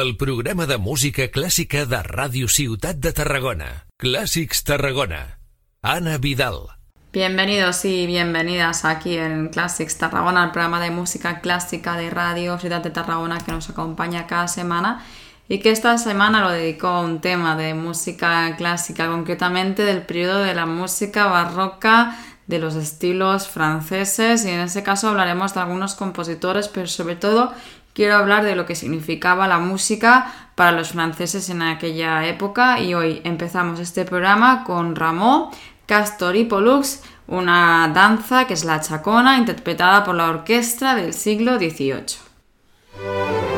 el programa de música clàssica de Ràdio Ciutat de Tarragona. Clàssics Tarragona. Ana Vidal. Bienvenidos y bienvenidas aquí en Classics Tarragona, el programa de música clásica de Radio Ciudad de Tarragona que nos acompaña cada semana y que esta semana lo dedicó a un tema de música clásica, concretamente del periodo de la música barroca de los estilos franceses y en ese caso hablaremos de algunos compositores, pero sobre todo quiero hablar de lo que significaba la música para los franceses en aquella época y hoy empezamos este programa con Rameau, Castor y Pollux, una danza que es la chacona interpretada por la orquesta del siglo XVIII.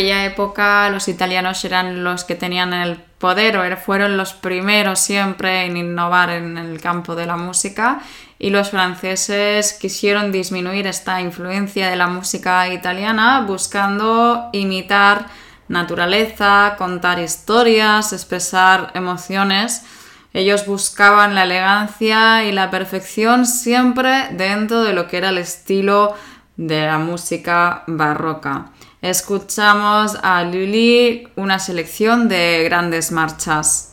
Aquella época los italianos eran los que tenían el poder o fueron los primeros siempre en innovar en el campo de la música y los franceses quisieron disminuir esta influencia de la música italiana buscando imitar naturaleza, contar historias, expresar emociones. Ellos buscaban la elegancia y la perfección siempre dentro de lo que era el estilo de la música barroca. Escuchamos a Lully una selección de grandes marchas.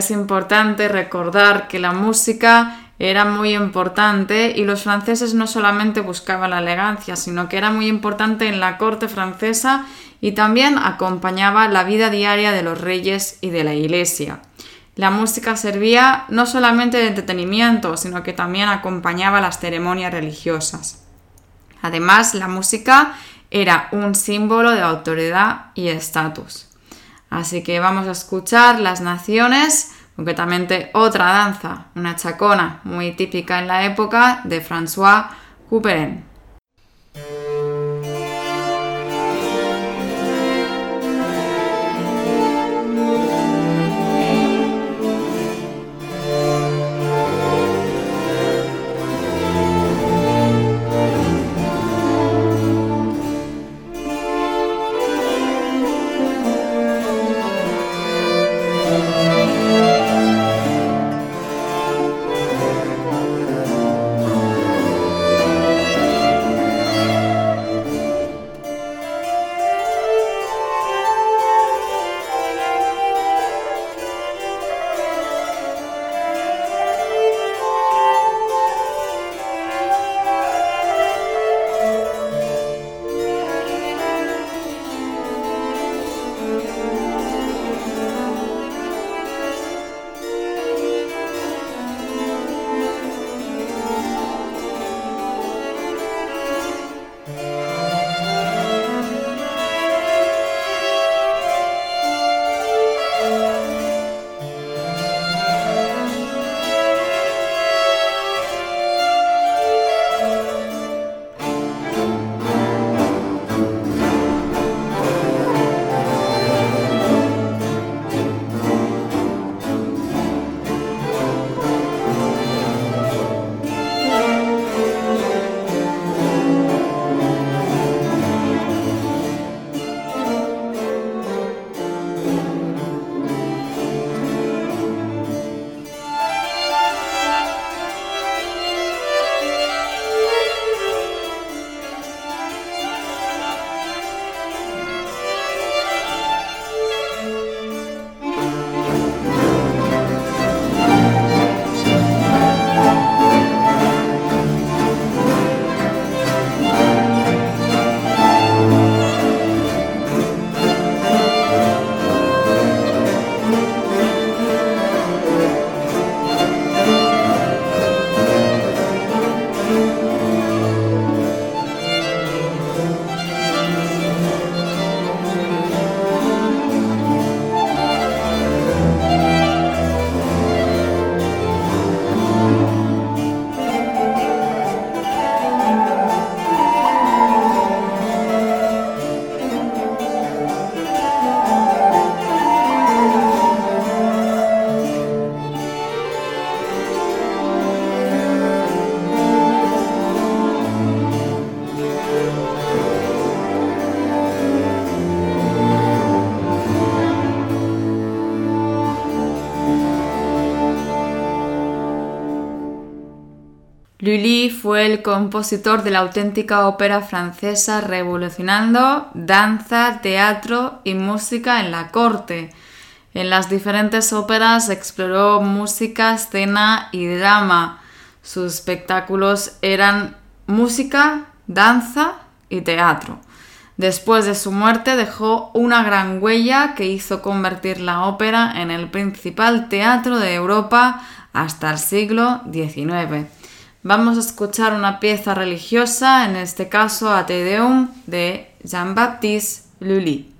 Es importante recordar que la música era muy importante y los franceses no solamente buscaban la elegancia, sino que era muy importante en la corte francesa y también acompañaba la vida diaria de los reyes y de la iglesia. La música servía no solamente de entretenimiento, sino que también acompañaba las ceremonias religiosas. Además, la música era un símbolo de autoridad y estatus. Así que vamos a escuchar las naciones concretamente otra danza, una chacona muy típica en la época de François Couperin. El compositor de la auténtica ópera francesa revolucionando danza, teatro y música en la corte. En las diferentes óperas exploró música, escena y drama. Sus espectáculos eran música, danza y teatro. Después de su muerte dejó una gran huella que hizo convertir la ópera en el principal teatro de Europa hasta el siglo XIX. Vamos a escuchar una pieza religiosa, en este caso a Te Deum de Jean-Baptiste Lully.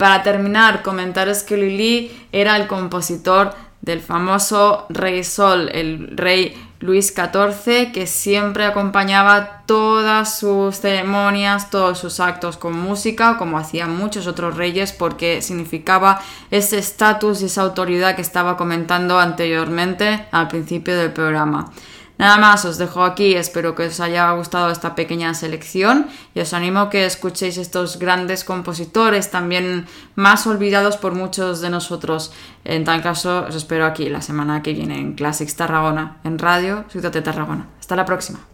Para terminar, comentaros que Lili era el compositor del famoso Rey Sol, el rey Luis XIV, que siempre acompañaba todas sus ceremonias, todos sus actos con música, como hacían muchos otros reyes, porque significaba ese estatus y esa autoridad que estaba comentando anteriormente al principio del programa. Nada más, os dejo aquí, espero que os haya gustado esta pequeña selección y os animo a que escuchéis estos grandes compositores, también más olvidados por muchos de nosotros. En tal caso, os espero aquí la semana que viene en Classics Tarragona, en Radio Ciudad de Tarragona. Hasta la próxima.